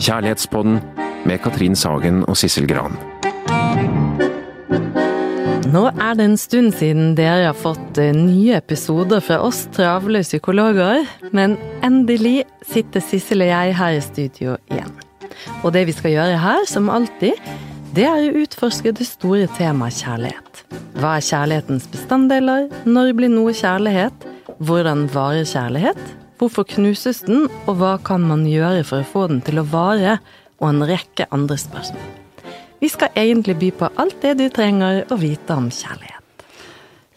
Kjærlighetspodden med Katrin Sagen og Sissel Gran. Nå er det en stund siden dere har fått eh, nye episoder fra oss travle psykologer, men endelig sitter Sissel og jeg her i studio igjen. Og det vi skal gjøre her, som alltid, det er å utforske det store temaet kjærlighet. Hva er kjærlighetens bestanddeler? Når blir noe kjærlighet? Hvordan varer kjærlighet? Hvorfor knuses den, og hva kan man gjøre for å få den til å vare? Og en rekke andre spørsmål. Vi skal egentlig by på alt det du trenger å vite om kjærlighet.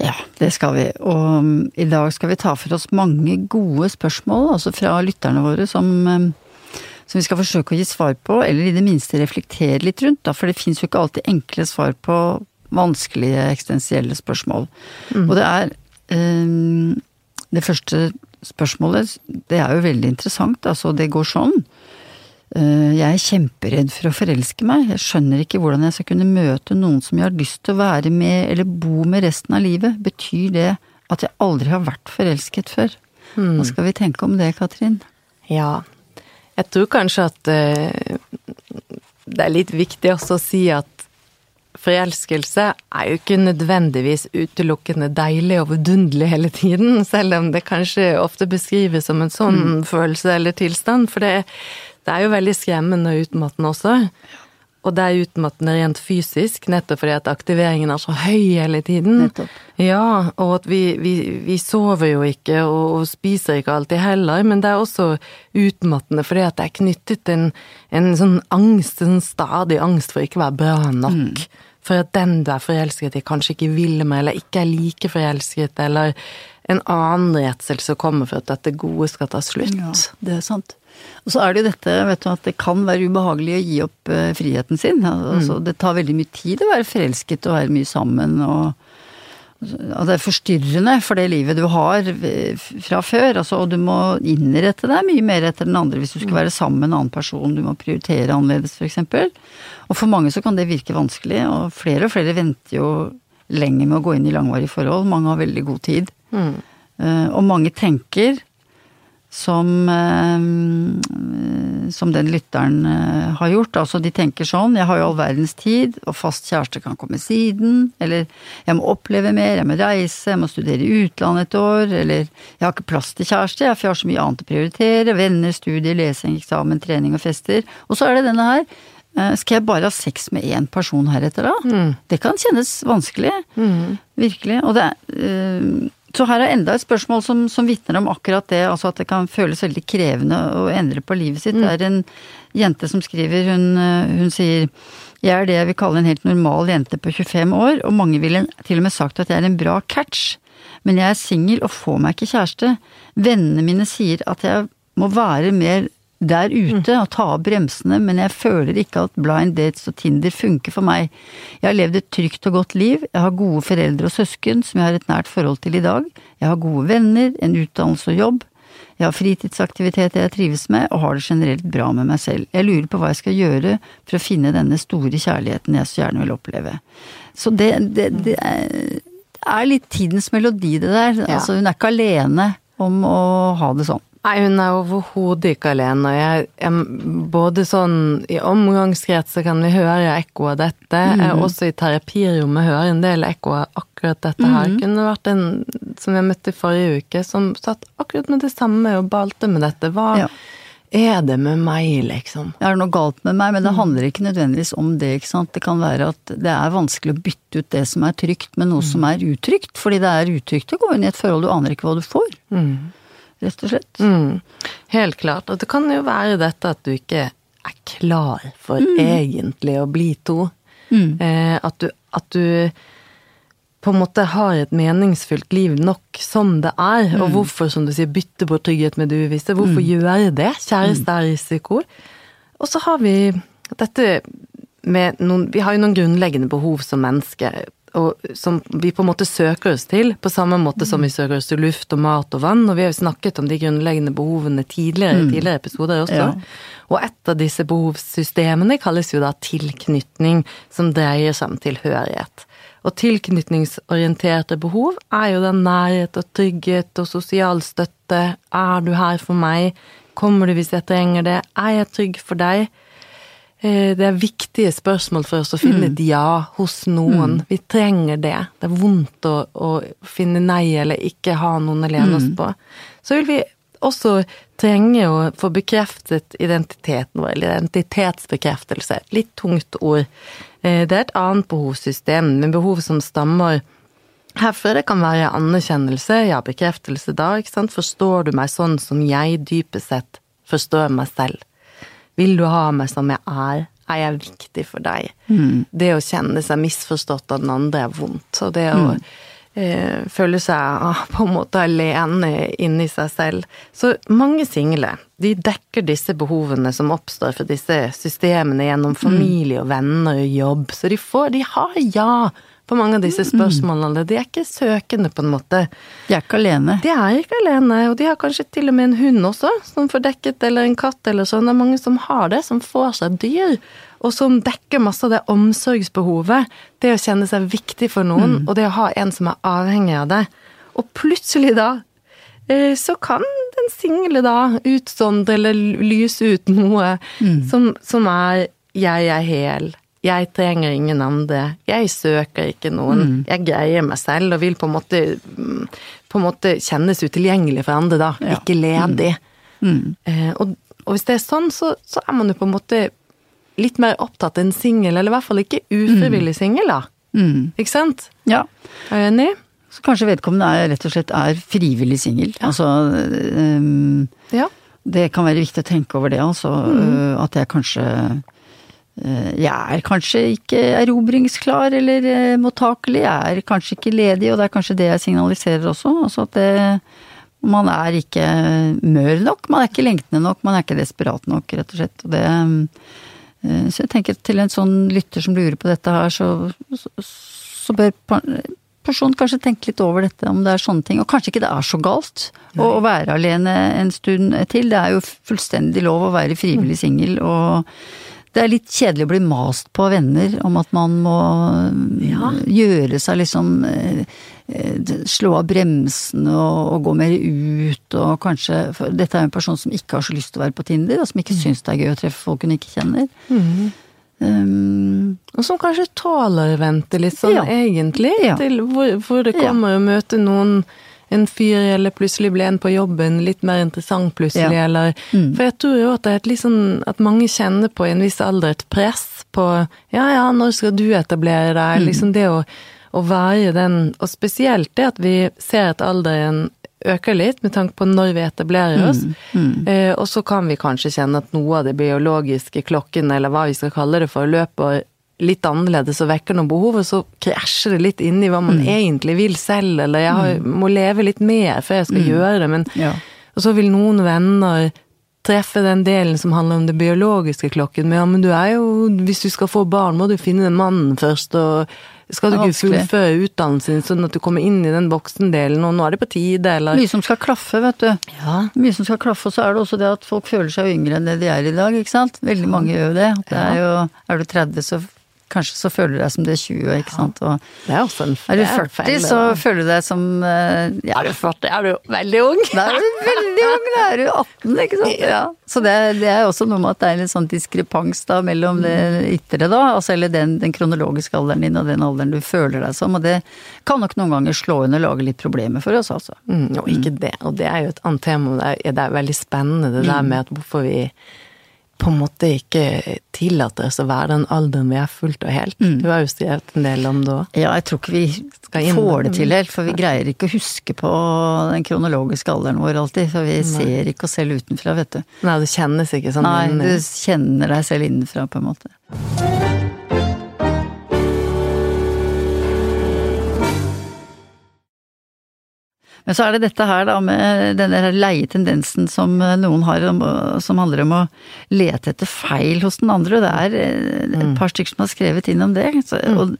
Ja, det skal vi. Og um, i dag skal vi ta for oss mange gode spørsmål, altså fra lytterne våre, som, um, som vi skal forsøke å gi svar på, eller i det minste reflektere litt rundt, da, for det fins jo ikke alltid enkle svar på vanskelige eksistensielle spørsmål. Mm. Og det er um, Det første spørsmålet, det er jo veldig interessant, altså det går sånn. Eh, jeg er kjemperedd for å forelske meg. Jeg skjønner ikke hvordan jeg skal kunne møte noen som jeg har lyst til å være med eller bo med resten av livet. Betyr det at jeg aldri har vært forelsket før? Hmm. Hva skal vi tenke om det, Katrin? Ja, jeg tror kanskje at uh, det er litt viktig også å si at forelskelse er jo ikke nødvendigvis utelukkende deilig og vidunderlig hele tiden, selv om det kanskje ofte beskrives som en sånn mm. følelse eller tilstand. For det, det er jo veldig skremmende og utmattende også. Og det er utmattende rent fysisk, nettopp fordi at aktiveringen er så høy hele tiden. Nettopp. Ja, og at vi, vi, vi sover jo ikke, og, og, spiser ikke alltid heller, men det er også utmattende fordi at det er knyttet en, en sånn angst, en stadig angst for ikke å være bra nok. Mm. For at den du er forelsket i, kanskje ikke vil med, eller ikke er like forelsket, eller en annen redsel som kommer for at dette gode skal ta slutt. Ja, det er sant. Og så er det jo dette vet du, at det kan være ubehagelig å gi opp uh, friheten sin. Altså, mm. Det tar veldig mye tid å være forelsket og være mye sammen. og at det er forstyrrende for det livet du har fra før. Altså, og du må innrette deg mye mer etter den andre hvis du skal mm. være sammen med en annen person. Du må prioritere annerledes, f.eks. Og for mange så kan det virke vanskelig, og flere og flere venter jo lenge med å gå inn i langvarige forhold. Mange har veldig god tid. Mm. Uh, og mange tenker som, eh, som den lytteren eh, har gjort. Altså de tenker sånn, jeg har jo all verdens tid, og fast kjæreste kan komme siden. Eller jeg må oppleve mer, jeg må reise, jeg må studere i utlandet et år. Eller jeg har ikke plass til kjæreste, for jeg har så mye annet å prioritere. Venner, studier, lesing, eksamen, trening og fester. Og så er det denne her. Eh, skal jeg bare ha sex med én person heretter, da? Mm. Det kan kjennes vanskelig. Mm. Virkelig. Og det er så her er enda et spørsmål som, som vitner om akkurat det, altså at det kan føles veldig krevende å endre på livet sitt. Mm. Det er en jente som skriver, hun, hun, sier jeg er det jeg vil kalle en helt normal jente på 25 år, og mange ville til og med sagt at jeg er en bra catch, men jeg er singel og får meg ikke kjæreste. Vennene mine sier at jeg må være mer der ute og ta av bremsene, men jeg føler ikke at blind dates og Tinder funker for meg. Jeg har levd et trygt og godt liv, jeg har gode foreldre og søsken som jeg har et nært forhold til i dag, jeg har gode venner, en utdannelse og jobb, jeg har fritidsaktiviteter jeg trives med, og har det generelt bra med meg selv. Jeg lurer på hva jeg skal gjøre for å finne denne store kjærligheten jeg så gjerne vil oppleve. Så det, det, det er litt tidens melodi, det der. Ja. Altså, hun er ikke alene om å ha det sånn. Nei, hun er overhodet ikke alene. Jeg, jeg, både sånn i omgangskretser kan vi høre ekko av dette. Mm. Jeg, også i terapirommet hører en del ekko av akkurat dette her. Mm. Kunne vært en som jeg møtte i forrige uke, som satt akkurat med det samme og balte med dette. Hva ja. er det med meg, liksom? Det er noe galt med meg, men det mm. handler ikke nødvendigvis om det, ikke sant. Det kan være at det er vanskelig å bytte ut det som er trygt med noe mm. som er utrygt. Fordi det er utrygt å gå inn i et forhold, du aner ikke hva du får. Mm rett og slett. Mm. Helt klart. Og det kan jo være dette at du ikke er klar for mm. egentlig å bli to. Mm. Eh, at, du, at, du, på en måte har et meningsfylt liv nok som det er. Og mm. hvorfor, som du sier, bytte på trygghet med det uvisse? Hvorfor mm. gjøre det? Kjæreste er risiko. Og så har vi dette med noen Vi har jo noen grunnleggende behov som mennesker og som vi på en måte søker oss til, på samme måte som vi søker oss til luft og mat og vann. Og vi har jo snakket om de grunnleggende behovene tidligere i mm. tidligere episoder også. Ja. Og et av disse behovssystemene kalles jo da tilknytning, som dreier seg om tilhørighet. Og tilknytningsorienterte behov er jo den nærhet og trygghet og sosial støtte. Er du her for meg? Kommer du hvis jeg trenger det? Er jeg trygg for deg? Eh, Det er viktige spørsmål for oss å finne et ja hos noen. Vi trenger det. Det er vondt å, å finne nei eller ikke ha noen å lene oss på. Så vil vi også trenge å få bekreftet identiteten vår, eller identitetsbekreftelse. Litt tungt ord. Eh, Det er et annet behovssystem, men behov som stammer herfra. Det kan være anerkjennelse, ja, bekreftelse da, ikke sant. Forstår du meg sånn som jeg dypest sett forstår meg selv? Vil du ha meg som jeg er? Er jeg viktig for deg? Det å kjenne seg misforstått av den andre er vondt. Og det å eh, føle seg ah, på en måte alene inni seg selv. Så mange single de dekker disse behovene som oppstår for disse systemene gjennom familie og venner og jobb. Så de får De har ja på mange av disse spørsmålene. De er ikke søkende, på en måte. De er ikke alene. De er ikke alene, og de har kanskje til og med en hund også, som får dekket, eller en katt eller sånn. Det er mange som har det, som får seg dyr, og som dekker masse av det omsorgsbehovet. Det å kjenne seg viktig for noen, og det å ha en som er avhengig av det. Og plutselig da, eh, så kan den single da utsondre eller lyse ut noe som, som er 'jeg er hel'. Jeg trenger ingen andre. Jeg søker ikke noen. Jeg greier meg selv og vil på en måte, mm, på en måte kjennes utilgjengelig for andre, da. Ja. Ikke ledig. Eh, og, og hvis det er sånn, så, så er man jo på en måte litt mer opptatt enn singel, eller i hvert fall ikke ufrivillig singel, da. Mm. Ikke sant? Ja. Er du enig? Så kanskje vedkommende er, rett og slett er frivillig singel. Altså um, Ja. Det kan være viktig å tenke over det, altså. øh, At jeg kanskje Jeg er kanskje ikke erobringsklar eller øh, mottakelig. Jeg er kanskje ikke ledig, og det er kanskje det jeg signaliserer også. Altså at det, man er ikke mør nok, man er ikke lengtende nok, man er ikke desperat nok, rett og slett. Og det, øh, så jeg tenker til en sånn lytter som lurer på dette her, så, så, så bør personen kanskje tenke litt over dette, om det er sånne ting. Og kanskje ikke det er så galt å, å være alene en stund til. Det er jo fullstendig lov å være frivillig singel, og det er litt kjedelig å bli mast på av venner om at man må Ja. gjøre seg liksom eh, eh, Slå av bremsene og, og gå mer ut og kanskje for Dette er jo en person som ikke har så lyst til å være på Tinder, og som ikke syns det er gøy å treffe folk hun ikke kjenner. Um, Og som kanskje å litt sånn Ja. egentlig, Ja. til hvor, hvor det kommer å møte noen en fyr, eller plutselig ble en på jobben, litt mer interessant plutselig, Ja. eller Mm. For jeg tror jo at er sånn At mange kjenner på i en viss alder et press på Ja ja, når skal du etablere deg? Mm. Liksom det å, å være den Og spesielt det at vi ser at alderen øker litt, med tanke på når vi etablerer oss. Mm. Eh, og så kan vi kanskje kjenne at noe av det biologiske klokken, eller hva vi skal kalle det for, løper litt annerledes og vekker noen behov, og så krasjer det litt inn i hva man egentlig vil selv, eller jeg har, må leve litt mer før jeg skal gjøre det, men Ja. Og så vil noen venner treffe den delen som handler om det biologiske klokken, men ja, men du er jo Hvis du skal få barn, må du finne den mannen først, og skal du ikke fullføre utdannelsen sånn at du kommer inn i den voksendelen, og nå er det på tide, eller Mye som skal klaffe, vet du. Ja. Mye som skal klaffe, og så er det også det at folk føler seg yngre enn det de er i dag, ikke sant. Veldig mange gjør jo det. Det er jo Er du 30, så kanskje så føler du deg som du er 20, ikke sant. Og Det er også en er du 40, feil, så føler du deg som eh, ja, Er du 40, er du veldig ung. Da er du veldig ung, da er du 18, ikke sant. Ja. Så det, det er også noe med at det er en sånn diskrepans da mellom det ytre, da. Altså eller den, den kronologiske alderen din og den alderen du føler deg som. Og det kan nok noen ganger slå inn og lage litt problemer for oss, altså. Mm, og ikke det. Og det er jo et annet tema. Det er, det er veldig spennende det der med at hvorfor vi på en måte ikke tillater oss å være den alderen vi er fullt og helt. Du har jo skrevet en del om det òg. Ja, jeg tror ikke vi får det til helt, for vi greier ikke å huske på den kronologiske alderen vår alltid. For vi ser ikke oss selv utenfra, vet du. Nei, det kjennes ikke sånn Nei, du kjenner deg selv innenfra, på en måte. Men så er det dette her da med denne leie tendensen som eh, noen har, som handler om å lete etter feil hos den andre. Og det er eh, et par stykker som har skrevet inn om det. Så, og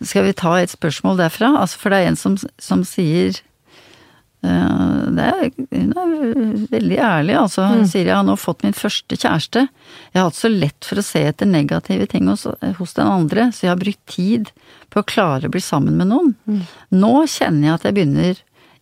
skal vi ta et spørsmål derfra? Altså, for det er en som, som sier eh, det er, Hun er veldig ærlig, altså. Hun sier jeg har nå fått min første kjæreste. Jeg har hatt så lett for å se etter negative ting hos, hos den andre, så jeg har brukt tid på å klare å bli sammen med noen. Nå kjenner jeg at jeg begynner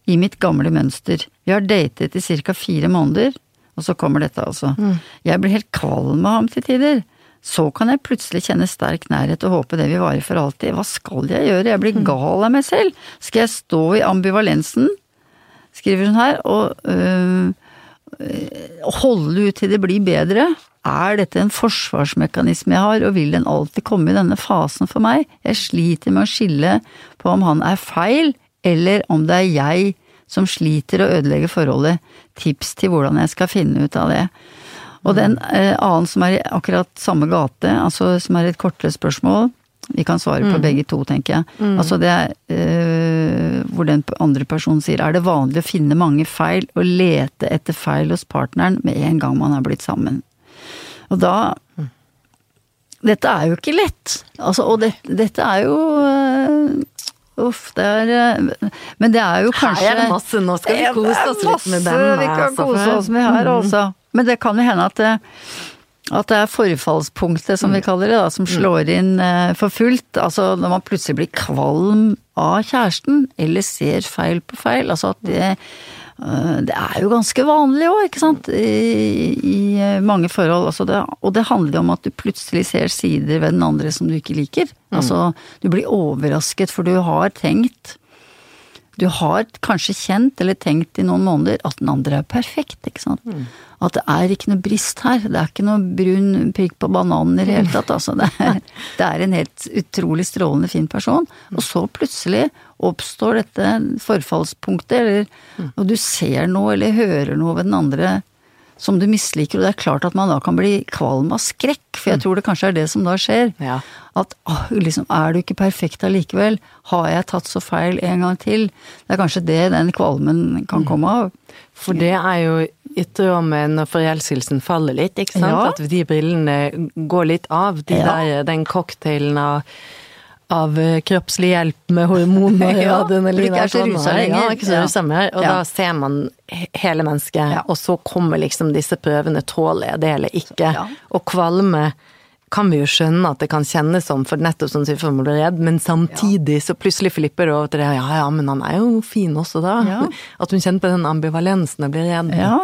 i mitt gamle mønster. Vi har datet i ca. fire måneder, og så kommer dette altså. Mm. Jeg blir helt kvalm av ham til tider. Så kan jeg plutselig kjenne sterk nærhet og håpe det vil vare for alltid. Hva skal jeg gjøre? Jeg Mm. blir gal av meg selv. Skal jeg stå i ambivalensen, skriver hun her, og øh, øh, holde ut til det blir bedre? Er dette en forsvarsmekanisme jeg har, og vil den alltid komme i denne fasen for meg? Jeg sliter med å skille på om han er feil, eller om det er jeg som sliter og ødelegger forholdet. Tips til hvordan jeg skal finne ut av det. Og den eh, annen som er i akkurat samme gate, altså som er et kortere spørsmål, vi kan svare på begge to, tenker jeg. Altså det er eh, hvor den andre personen sier er det vanlig å finne mange feil og lete etter feil hos partneren med en gang man har blitt sammen. Og da Dette er jo ikke lett. Altså, og det, dette er jo øh, Uff, det er øh, Men det er jo kanskje Her er det masse, nå skal vi kose oss litt med masse. Vi kan altså, kose oss med her, også. Men det kan jo hende at det, at det er forfallspunktet, som vi kaller det, da, som slår inn eh, for fullt. Altså når man plutselig blir kvalm av kjæresten, eller ser feil på feil. Altså at det eh, det er jo ganske vanlig òg, ikke sant, i, i eh, mange forhold. Altså det, og det handler jo om at du plutselig ser sider ved den andre som du ikke liker. Altså, du blir overrasket, for du har tenkt du har kanskje kjent eller tenkt i noen måneder at den andre er perfekt, ikke sant. At det er ikke noe brist her. Det er ikke noe brun prikk på bananen i det hele tatt, altså. Det er, det er en helt utrolig strålende fin person. Og så plutselig oppstår dette forfallspunktet, eller når du ser noe eller hører noe ved den andre som du misliker, og det er klart at man da kan bli kvalm av skrekk, for jeg tror det kanskje er det som da skjer. Ja. At åh, liksom, er du ikke perfekt allikevel? Har jeg tatt så feil en gang til? Det er kanskje det den kvalmen kan komme av. For det er jo i tråd med når forelskelsen faller litt, ikke sant? Ja. At de brillene går litt av. De Ja. der, den cocktailen av, av eh, kroppslig hjelp med hormoner Ja, og adrenalin. ikke er så rusa lenger. Ja, ikke så rusa mer. Og Ja. da ser man hele mennesket, Ja. og så kommer liksom disse prøvene. Tåler jeg det eller ikke? Ja. Og kvalme kan vi jo skjønne at det kan kjennes som, for nettopp som for er redd, men samtidig så plutselig flipper det over til det, ja ja, men han er jo fin også da. At hun kjenner på den ambivalensen og blir redd. Ja,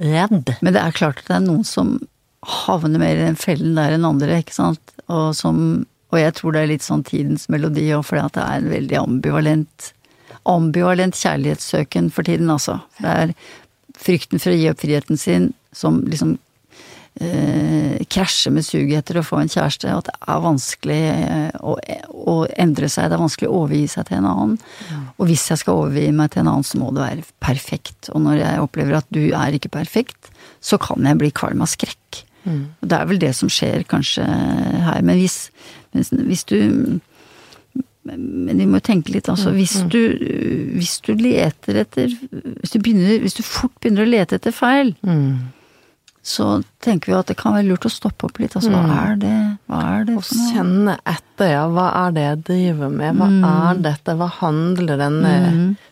Redd. men det er klart at det er noen som havner mer i den fellen der enn andre, ikke sant. Og som Og jeg tror det er litt sånn tidens melodi òg, fordi at det er en veldig ambivalent Ambivalent kjærlighetssøken for tiden, altså. Det er frykten for å gi opp friheten sin som liksom eh, krasjer med suget etter å få en kjæreste, og at det er vanskelig eh, å, å endre seg, det er vanskelig å overgi seg til en annen. Og hvis jeg skal overgi meg til en annen, så må det være perfekt. Og når jeg opplever at du er ikke perfekt, så kan jeg bli kvalm av skrekk. Og det er vel det som skjer kanskje her. Men hvis, hvis, du men vi må tenke litt, altså. Hvis du, hvis du leter etter hvis du, begynner, hvis du fort begynner å lete etter feil, så tenker vi at det kan være lurt å stoppe opp litt. Altså, hva er det, hva er det noe? kjenne etter, ja. Hva er det jeg driver med? Hva Mm. er dette? Hva handler denne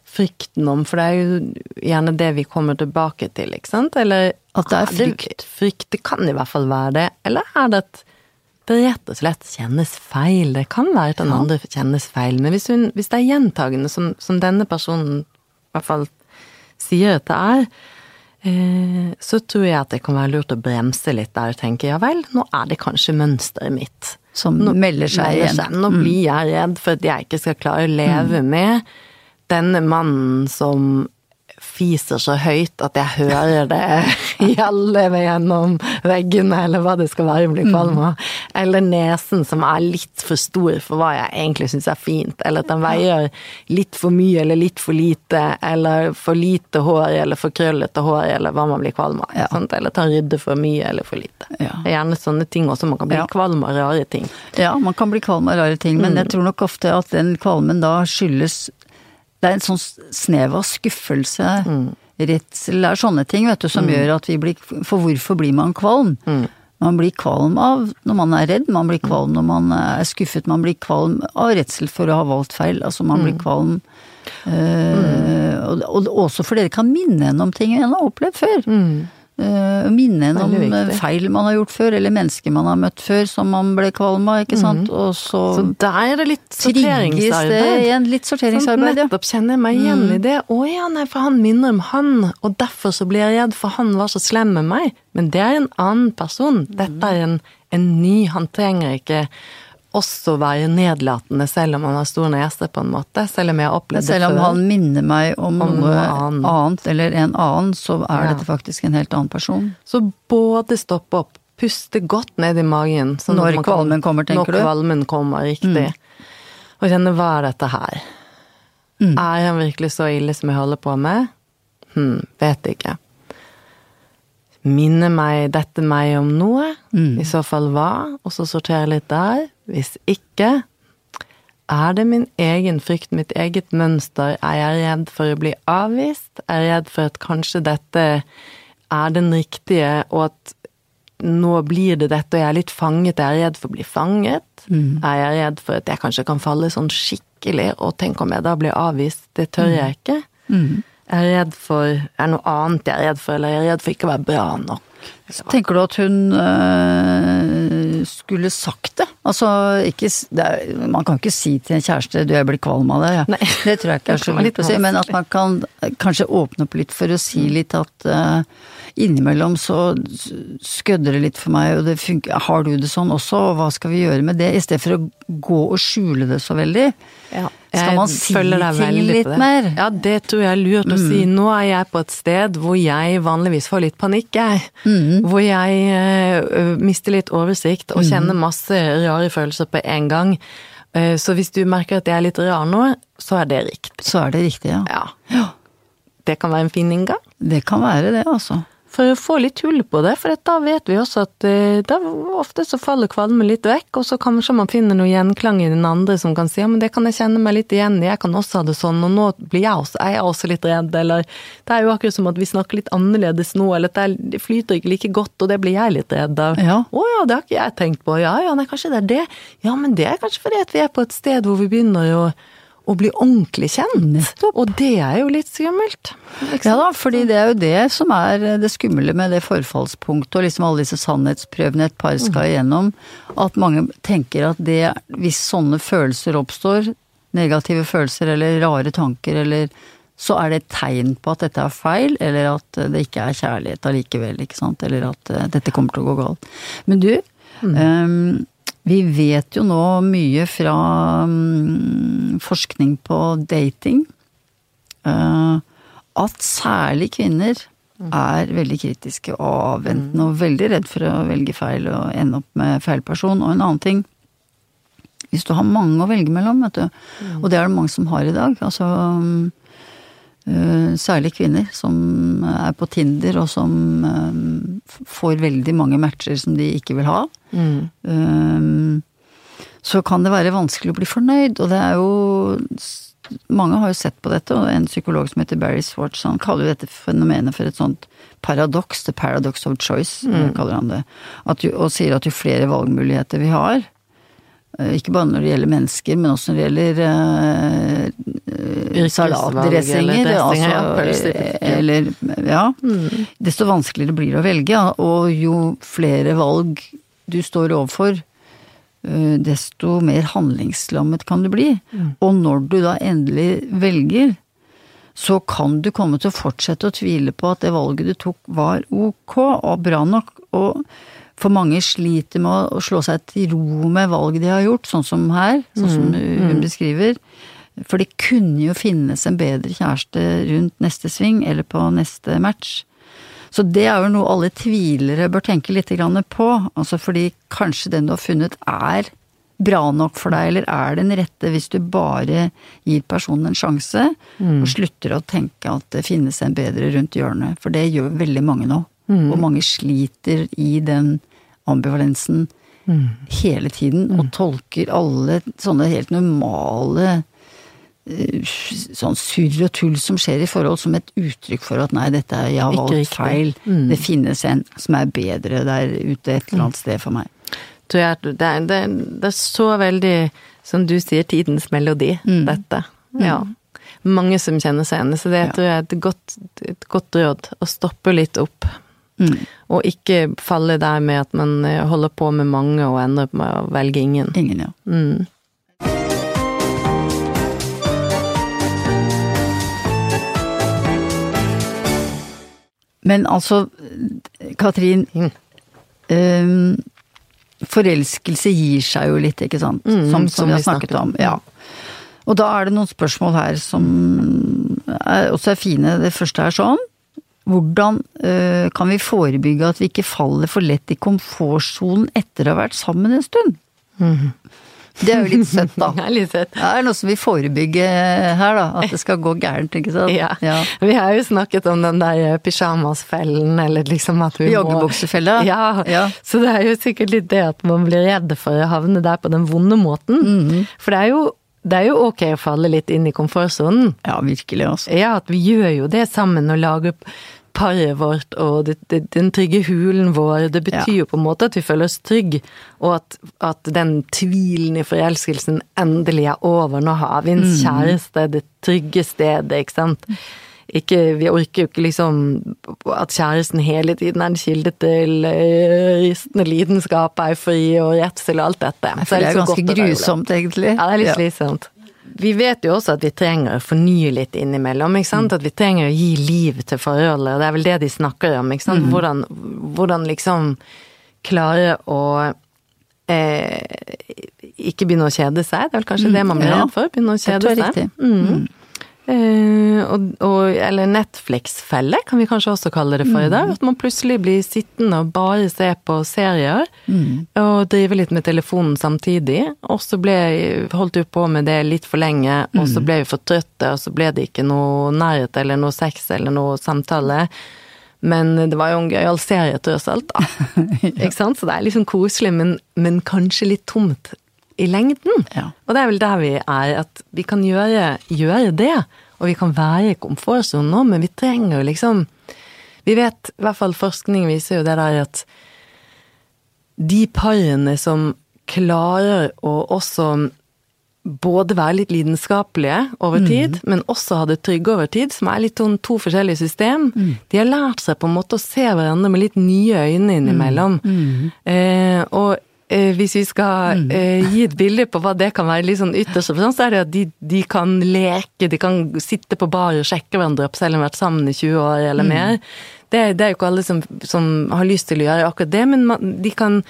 frykten om? For det er jo gjerne det vi kommer tilbake til, ikke sant? Eller At det er frykt. frykt. Det kan i hvert fall være det. Eller er det at det rett og slett kjennes feil? Det kan være at den andre kjennes feil. Men hvis, hun, hvis det er gjentagende, som, som denne personen i hvert fall sier at det er, så tror jeg at det kan være lurt å bremse litt der og tenke ja vel, nå er det kanskje mønsteret mitt Som nå, melder seg igjen. Seg. Nå blir jeg redd for at jeg ikke skal klare å leve med denne mannen som fiser så høyt at jeg hører det gjelde gjennom veggene, eller hva det skal være blir kvalm av. Eller nesen som er litt for stor for hva jeg egentlig syns er fint. Eller at den veier litt for mye eller litt for lite, eller for lite hår eller for krøllete hår, eller hva man blir kvalm av. Ja. Eller ta rydde for mye eller for lite. Ja. Det er gjerne sånne ting også man kan bli Ja. kvalm av rare ting. Ja, man kan bli kvalm av rare ting, men jeg tror nok ofte at den kvalmen da skyldes Det er en sånn snev av skuffelse, redsel, det er sånne ting, vet du, som gjør at vi blir For hvorfor blir man kvalm? Man blir kvalm av når man er redd, man blir kvalm når man er skuffet, man blir kvalm av redsel for å ha valgt feil. Altså man blir kvalm øh, og, og også fordi dere kan minne henne om ting en har opplevd før. Uh, minne en om eh, feil man har gjort før, eller mennesker man har møtt før som man ble kvalm av, ikke sant. Og så. Så der er det litt sorteringsarbeid. det igjen. Litt Sånn, sorteringsarbeid, ja. nettopp kjenner jeg meg igjen i det. Å ja, nei, for han minner om han, og derfor så blir jeg redd, for han var så slem med meg. Men det er en annen person. Dette er en, en ny. Han trenger ikke også være nedlatende selv om han har stor nese, på en måte. Selv om jeg har opplevd det Selv om han minner meg om, Om noe, annet. annet, eller en annen, så er Ja. dette faktisk en helt annen person. Så både stoppe opp, puste godt ned i magen. sånn Når man kan- kvalmen kommer, tenker når du? Når kvalmen kommer, riktig. Og kjenne hva er dette her? Mm. Er han virkelig så ille som jeg holder på med? Hm, vet ikke. Minner meg dette meg om noe? Mm. I så fall hva? Og så sortere litt der. Hvis ikke, er det min egen frykt, mitt eget mønster? Er jeg redd for å bli avvist? Er jeg redd for at kanskje dette er den riktige, og at nå blir det dette, og jeg er litt fanget, er jeg redd for å bli fanget? Er jeg redd for at jeg kanskje kan falle sånn skikkelig, og tenk om jeg da blir avvist? Det tør jeg ikke. Er jeg redd for Er det noe annet jeg er redd for, eller er jeg redd for ikke å være bra nok? Tenker du at hun øh, skulle sagt det? Altså, ikke er, Man kan ikke si til en kjæreste 'du, jeg blir kvalm av deg'. Ja. Det tror jeg ikke er så lurt å si, men at man kan kanskje åpne opp litt for å si litt at øh, innimellom så skødder det litt for meg, og det funker Har du det sånn også, og hva skal vi gjøre med det? I stedet for å gå og skjule det så veldig. Ja, Skal man si ting litt mer? Ja, det tror jeg er lurt å si. Nå er jeg på et sted hvor jeg vanligvis får litt panikk, jeg. Hvor jeg eh, ø, mister litt oversikt og kjenner masse rare følelser på en gang. Eh, så hvis du merker at jeg er litt rar nå, så er det riktig. Så er det riktig, ja. Ja. Ja. Det kan være en fin inngang. Det kan være det, altså. For å få litt hull på det, for da vet vi også at eh, da ofte så faller kvalmen litt vekk, og så kanskje man finner noe gjenklang i den andre som kan si ja, men det kan jeg kjenne meg litt igjen i, jeg kan også ha det sånn, og nå blir jeg også, er også litt redd, eller det er jo akkurat som at vi snakker litt annerledes nå, eller at det, er, flyter ikke like godt, og det blir jeg litt redd av. Ja. Å ja, det har ikke jeg tenkt på, ja ja, nei, kanskje det er det. Ja, men det er kanskje fordi at vi er på et sted hvor vi begynner å å bli ordentlig kjent. Og det er jo litt skummelt. Ja da, fordi det er jo det som er det skumle med det forfallspunktet og liksom alle disse sannhetsprøvene et par skal igjennom. At mange tenker at det, hvis sånne følelser oppstår, negative følelser eller rare tanker eller så er det et tegn på at dette er feil, eller at det ikke er kjærlighet allikevel, ikke sant. Eller at eh, dette kommer til å gå galt. Men du, ehm, vi vet jo nå mye fra mm, forskning på dating eh, at særlig kvinner er veldig kritiske og avventende og veldig redd for å velge feil og ende opp med feil person. Og en annen ting Hvis du har mange å velge mellom, vet du, og det er det mange som har i dag altså eh, Særlig kvinner som er på Tinder og som får veldig mange matcher som de ikke vil ha. Mm. Um, så kan det være vanskelig å bli fornøyd, og det er jo mange har jo sett på dette, og en psykolog som heter Barry Swartz, han kaller jo dette fenomenet for et sånt paradoks, the paradox of choice, kaller han det. At og sier at jo flere valgmuligheter vi har, eh, ikke bare når det gjelder mennesker, men også når det gjelder eh, salatdressinger. eller det, ja, altså, eller, ja. Desto vanskeligere blir det å velge, og jo flere valg du står overfor, eh, desto mer handlingslammet kan du bli. Og når du da endelig velger, så kan du komme til å fortsette å tvile på at det valget du tok var ok og bra nok. Og for mange sliter med å slå seg til ro med valget de har gjort, sånn som her, sånn som hun beskriver. For det kunne jo finnes en bedre kjæreste rundt neste sving, eller på neste match. Så det er jo noe alle tvilere bør tenke litt på. Altså fordi kanskje den du har funnet er bra nok for deg, eller er den rette hvis du bare gir personen en sjanse, og slutter å tenke at det finnes en bedre rundt hjørnet. For det gjør veldig mange nå. Og mange sliter i den ambivalensen hele tiden, og tolker alle sånne helt normale sånn surr og tull som skjer i forhold som et uttrykk for at nei, dette er, jeg har valgt feil. Mm. Det finnes en som er bedre der ute et eller annet sted for meg. det, er- det, er så veldig, som du sier, tidens melodi, Mm. dette. Ja. Mange som kjenner seg igjen, så det tror jeg er et godt, et godt råd. Å stoppe litt opp. Og ikke falle der med at man eh, holder på med mange og ender med å velge ingen. Ingen, ja. Mm. Men altså, Katrin. Mm. Um, forelskelse gir seg jo litt, ikke sant? Mm, som, som, som vi har snakket om. Ja. Og da er det noen spørsmål her som er, også er fine. Det første er sånn. Hvordan uh, kan vi forebygge at vi ikke faller for lett i komfortsonen etter å ha vært sammen en stund? Det er jo litt søtt, da. Det er litt søtt. Det er noe som vil forebygge her, da. At det skal gå gærent, ikke sant. Ja. ja. Vi har jo snakket om den der pyjamasfellen, eller liksom at vi må Joggebuksefella. Ja. Ja. Så det er jo sikkert litt det at man blir redd for å havne der på den vonde måten. Mhm. For det er, jo, det er jo ok å falle litt inn i komfortsonen. Ja, virkelig, altså. Ja, at vi gjør jo det sammen og lager paret vårt og det, det, den trygge hulen vår. Det betyr Ja. jo på en måte at vi føler oss trygge, og at, at den tvilen i forelskelsen endelig er over. Nå har vi en kjæreste, det trygge stedet, ikke sant. Ikke, vi orker jo ikke liksom at kjæresten hele tiden er en kilde til eh, ristende lidenskap, eufori og redsel og alt dette. For Så det er ganske det. grusomt, egentlig. Ja, det er litt slitsomt. Vi vet jo også at vi trenger å fornye litt innimellom, ikke sant. At vi trenger å gi liv til forholdet, og det er vel det de snakker om, ikke sant. Hvordan, hvordan liksom klare å eh, ikke begynne å kjede seg, det er vel kanskje det man blir redd for? Begynne å kjede seg. Mm. Eh, og, og, eller Netflix-felle, kan vi kanskje også kalle det for i dag. At man plutselig blir sittende og bare se på serier, og drive litt med telefonen samtidig. Og så holdt vi på med det litt for lenge, og så ble vi for trøtte, og så ble det ikke noe nærhet eller noe sex eller noe samtale. Men det var jo en gøyal serie tross alt, da. Ikke sant? Så det er liksom koselig, men, men kanskje litt tomt i lengden. Ja. Og det er vel der vi er, at vi kan gjøre, gjøre det. Og vi kan være i komfortsonen nå, men vi trenger jo liksom Vi vet, i hvert fall forskning viser jo det der at de parene som klarer å også både være litt lidenskapelige over tid, men også ha det trygge over tid, som er litt sånn to forskjellige system. De har lært seg på en måte å se hverandre med litt nye øyne innimellom. Eh, og eh, hvis vi skal eh, gi et bilde på hva det kan være litt sånn ytterst, så er det at de, de kan leke, de kan sitte på bar og sjekke hverandre opp selv om de har vært sammen i 20 år eller mer. Det, det er jo ikke alle som, som har lyst til å gjøre akkurat det, men man, de kan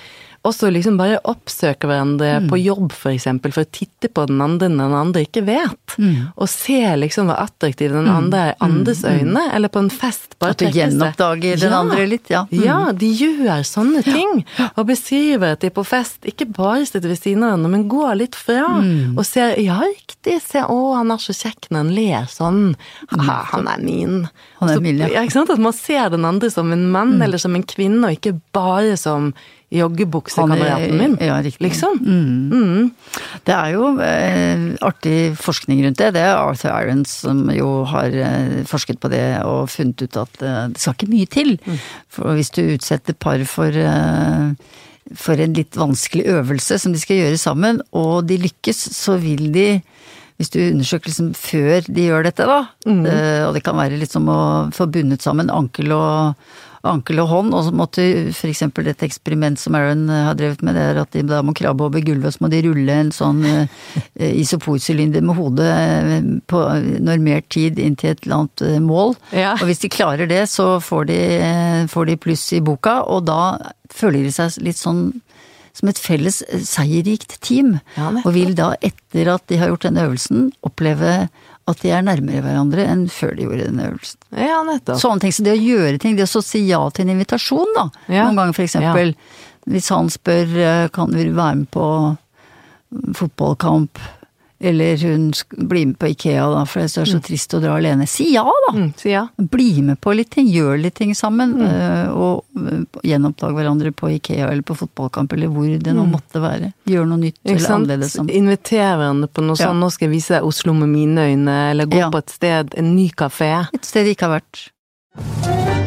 også liksom bare oppsøke hverandre på jobb, for eksempel, for å titte på den andre når den andre ikke vet. Og se liksom hvor attraktiv den andre er i andres øyne, eller på en fest. Bare At du gjenoppdager den andre litt, ja. Mm. Ja, de gjør sånne ting. Og beskriver at de på fest ikke bare sitter ved siden av hverandre, men går litt fra. Mm. Og ser ja, riktig, se å, han er så kjekk når han ler sånn. Ha, han er min. Han er min, ja. Mm. At man ser den andre som en mann eller som en kvinne, og ikke bare som joggebuksekameraten min. Ja. Liksom. Mm. Det er jo eh, artig forskning rundt det. Det er Arthur Irons som jo har eh, forsket på det og funnet ut at eh, det skal ikke mye til. Mm. For hvis du utsetter par for eh, for en litt vanskelig øvelse som de skal gjøre sammen, og de lykkes, så vil de hvis du undersøker liksom før de gjør dette, da, mm. og det kan være litt som å få bundet sammen ankel og, ankel og hånd, og så måtte eksempel et eksperiment som Aaron eh, har drevet med, det er at de da må krabbe over gulvet, og så må de rulle en sånn eh, isoporsylinder med hodet eh, på normert tid inn til et eller annet eh, mål. Ja. Og hvis de klarer det, så får de, eh, får de pluss i boka, og da føler de seg litt sånn som et felles eh, seierrikt team. Ja, og vil da, etter at de har gjort denne øvelsen, oppleve at de er nærmere hverandre enn før de gjorde den øvelsen. Ja, nettopp. Sånne ting. Så det å gjøre ting, det å si ja til en invitasjon, da. Ja. Noen ganger for eksempel. Hvis han spør eh, kan du være med på fotballkamp, eller hun blir med på Ikea, da, for det er så trist å dra alene. Si ja, da! Mm, si ja. Bli med på litt ting, gjør litt ting sammen. Mm. Og eh, gjenoppdag hverandre på Ikea eller på fotballkamp, eller hvor det nå måtte være. Gjør noe nytt eller annerledes. Som. Inviter hverandre på noe Ja. sånn 'nå skal jeg vise deg Oslo med mine øyne', eller gå Ja. på et sted, en ny kafé. Et sted de ikke har vært.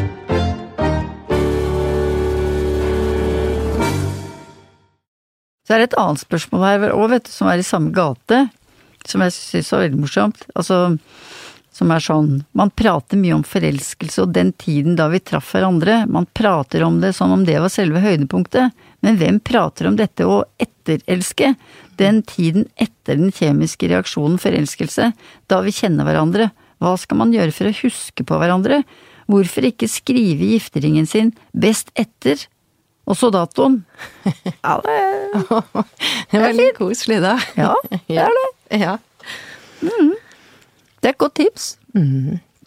Så er det et annet spørsmål her òg, vet du, som er i samme gate, som jeg syns var veldig morsomt. Altså, som er sånn Man prater mye om forelskelse og den tiden da vi traff hverandre. Man prater om det som om det var selve høydepunktet. Men hvem prater om dette å etterelske? Den tiden etter den kjemiske reaksjonen forelskelse, da vi kjenner hverandre. Hva skal man gjøre for å huske på hverandre? Hvorfor ikke skrive gifteringen sin best etter? Og så datoen. Ja, det Det er veldig koselig, da. Ja, det er det. Ja. Det er et godt tips.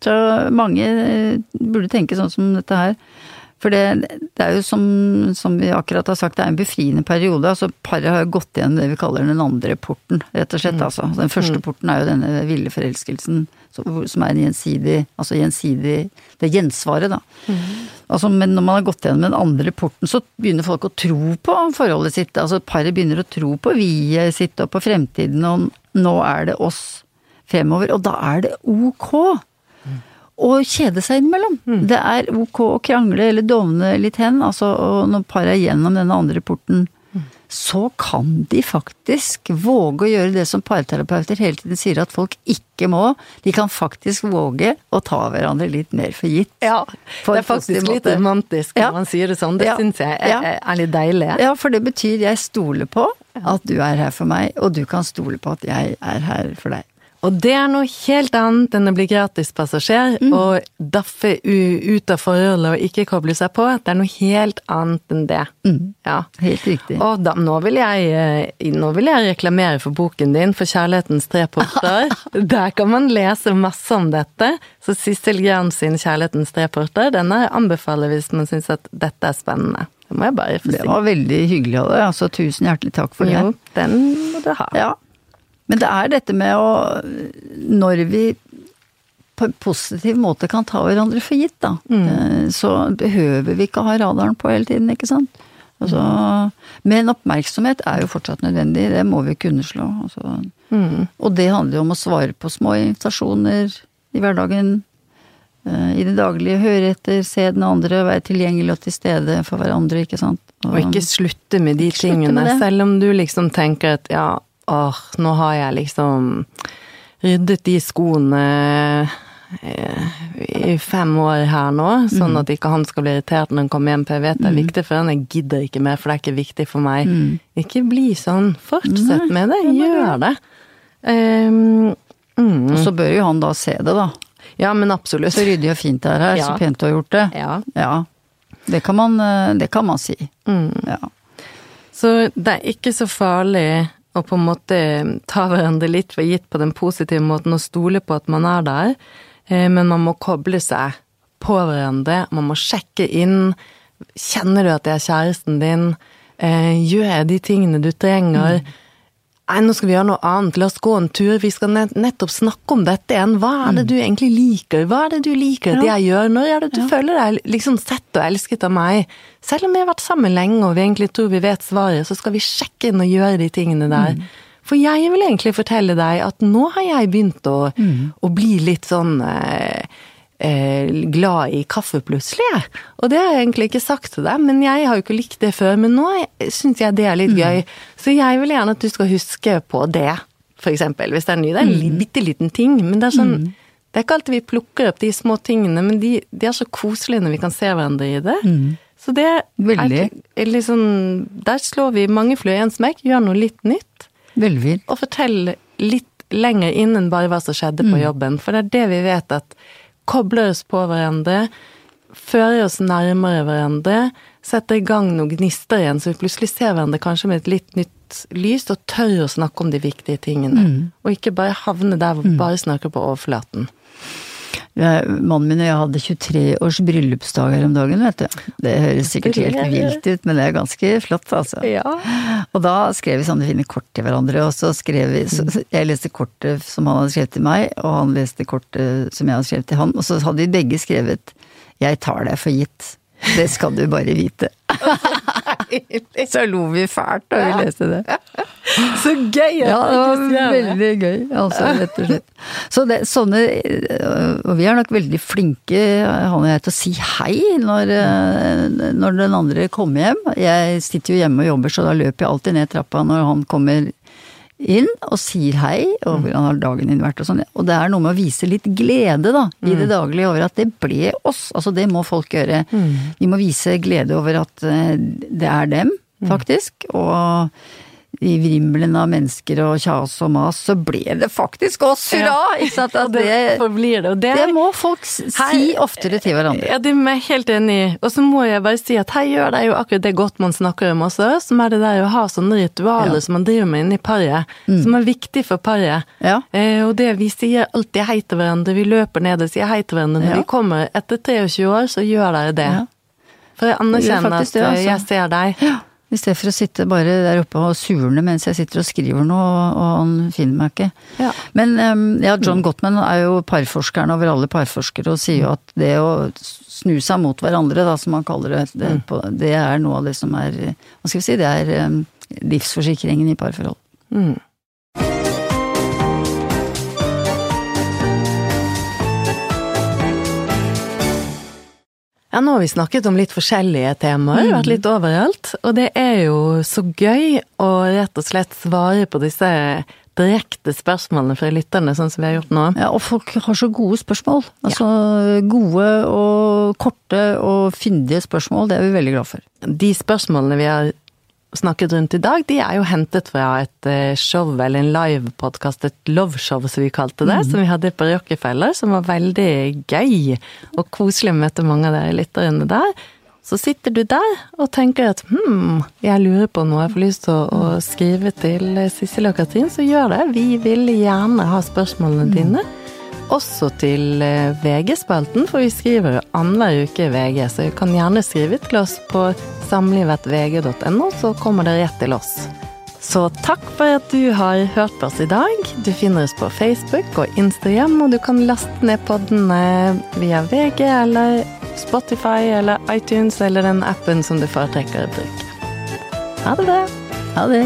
Så mange eh, burde tenke sånn som dette her. For det, det er jo som, som vi akkurat har sagt, det er en befriende periode. altså Paret har jo gått igjen det vi kaller den andre porten, rett og slett. altså. Den første porten er jo denne ville forelskelsen, som er en gjensidig Altså gjensidig Det er gjensvaret, da. Altså, men når man har gått gjennom den andre porten, så begynner folk å tro på forholdet sitt. Altså paret begynner å tro på vi-et sitt og på fremtiden, og nå er det oss fremover. Og da er det ok å kjede seg innimellom. Det er ok å krangle eller dovne litt hen. Altså, når paret er gjennom denne andre porten, så kan de faktisk våge å gjøre det som parterapeuter hele tiden sier at folk ikke må. De kan faktisk våge å ta hverandre litt mer for gitt. ja. Det er faktisk litt måte. romantisk når Ja. man sier det sånn. Det Ja. syns jeg er, Ja. er litt deilig. Ja, for det betyr jeg stoler på at du er her for meg, og du kan stole på at jeg er her for deg. Og det er noe helt annet enn å bli gratispassasjer Mm. og daffe ut av forholdet og ikke koble seg på. Det er noe helt annet enn det. Mm. Ja. Helt riktig. Og da, nå, vil jeg, eh, nå vil jeg reklamere for boken din, for Kjærlighetens tre porter. Der kan man lese masse om dette. Så Sissel Gran sin Kjærlighetens tre porter, denne anbefaler hvis man syns at dette er spennende. Det må jeg bare få Det var veldig hyggelig av deg, altså tusen hjertelig takk for det. Jo, den må du ha. Ja. Men det er dette med å Når vi på en positiv måte kan ta hverandre for gitt, da, mm. så behøver vi ikke ha radaren på hele tiden, ikke sant. Altså, men oppmerksomhet er jo fortsatt nødvendig, det må vi kunne slå. Altså. Og det handler jo om å svare på små invitasjoner i hverdagen. eh, I det daglige, høre etter, se den andre, være tilgjengelig og til stede for hverandre, ikke sant. Og ikke slutte med de slutte tingene, med selv om du liksom tenker at ja, åh, nå har jeg liksom ryddet de skoene eh, i fem år her nå, sånn at ikke han skal bli irritert når han kommer hjem, for jeg vet det er viktig for han, jeg gidder ikke mer, for det er ikke viktig for meg. Ikke bli sånn, fortsett med det, gjør det. Um, mm, Og så bør jo han da se det, da. ja, men absolutt. Så ryddig og fint det er her, så Ja. pent du har gjort det. Ja. Ja. Det kan man, eh, det kan man si. Mm. Ja. Så det er ikke så farlig å på en måte ta hverandre litt for gitt på den positive måten og stole på at man er der, eh, men man må koble seg på hverandre, man må sjekke inn. Kjenner du at det er kjæresten din? Eh, Gjør jeg de tingene du trenger? Nei, nå skal vi gjøre noe annet, la oss gå en tur, vi skal nettopp snakke om dette igjen. Hva er det du egentlig liker? Hva er det du liker at Ja. jeg gjør? Når er det du føler deg liksom sett og elsket av meg? Selv om vi har vært sammen lenge og vi egentlig tror vi vet svaret, så skal vi sjekke inn og gjøre de tingene der. For jeg vil egentlig fortelle deg at nå har jeg begynt å, å bli litt sånn eh, glad i kaffe plutselig. jeg. Og det har jeg egentlig ikke sagt til deg, men jeg har jo ikke likt det før. Men nå syns jeg det er litt gøy. Så jeg vil gjerne at du skal huske på det, eksempel. Hvis det er ny. Det er en bitte liten ting, men det er sånn Det er ikke alltid vi plukker opp de små tingene, men de, de er så koselige når vi kan se hverandre i det. Så det Veldig. er liksom Der slår vi mange fluer i en smekk, gjør noe litt nytt Veldig og fortell litt lenger inn enn bare hva som skjedde på jobben. For det er det vi vet at kobler oss på hverandre, fører oss nærmere hverandre, setter i gang noen gnister igjen, så vi plutselig ser hverandre kanskje med et litt nytt lys, og tør å snakke om de viktige tingene. Og ikke bare havne der hvor vi bare snakker på overflaten. Mannen min og jeg hadde 23 års bryllupsdag her om dagen, vet du. Det høres sikkert helt vilt ut, men det er ganske flott, altså. Ja. Og da skrev vi sånne fine kort til hverandre, og så skrev vi så Jeg leste kortet som han hadde skrevet til meg, og han leste kortet som jeg hadde skrevet til han, og så hadde vi begge skrevet 'Jeg tar deg for gitt'. Det skal du bare vite. Så lo vi fælt da vi leste det. Så gøy! Ja, det var veldig gøy, altså, rett og slett. Så det, sånne øh, Og vi er nok veldig flinke, han og jeg, til å si hei når, øh, når den andre kommer hjem. Jeg sitter jo hjemme og jobber, så da løper jeg alltid ned trappa når han kommer inn og sier hei, og Mm. hvordan har dagen din vært og sånn. Og det er noe med å vise litt glede, da, i Mm. det daglige over at det ble oss. Altså det må folk gjøre. Mm. Vi må vise glede over at eh, det er dem, Mm. faktisk. Og i vrimmelen av mennesker og kjas og mas, så ble det faktisk oss, hurra! Ikke sant? At det det, det. Det, må folk si oftere til hverandre. Ja, det er jeg helt enig i. Og så må jeg bare si at her gjør det jo akkurat det godt man snakker om også, som er det der å ha sånne ritualer Ja. som man driver med inni paret, som er viktig for paret. Ja. Eh, og det vi sier alltid hei til hverandre, vi løper ned og sier hei til hverandre. Når Ja. vi kommer etter 23 år, så gjør dere det. For jeg anerkjenner at eh, altså. jeg ser deg. Ja, I stedet for å sitte bare der oppe og surne mens jeg sitter og skriver noe, og han finner meg ikke. Ja. Men ja, John Gottman er jo parforskeren over alle parforskere, og sier jo at det å snu seg mot hverandre, da, som han kaller det, det, på, det er noe av det som er Hva skal vi si, det er livsforsikringen i parforhold. Mm. Ja, nå har vi snakket om litt forskjellige temaer, vært litt overalt. Og det er jo så gøy å rett og slett svare på disse direkte spørsmålene fra lytterne, sånn som vi har gjort nå. Ja, og folk har så gode spørsmål. Altså gode og korte og fyndige spørsmål, det er vi veldig glad for. De spørsmålene vi har snakket rundt i dag, de er jo hentet fra et eh, show, eller en livepodkast, et loveshow som vi kalte det, som vi hadde på Rockefeller, som var veldig gøy og koselig å møte mange av dere lytterne der. Så sitter du der og tenker at hm, jeg lurer på noe, jeg får lyst til å, å skrive til Sissel og Katrin, så gjør det. Vi vil gjerne ha spørsmålene dine. Også til eh, VG-spalten, for vi skriver jo annenhver uke i VG, så du kan gjerne skrive til oss på samlivet.vg.no, så kommer det rett til oss. Så takk for at du har hørt på oss i dag. Du finner oss på Facebook og Instagram, og du kan laste ned poddene via VG eller Spotify eller iTunes eller den appen som du foretrekker å bruke. Ha det bra! Ha det!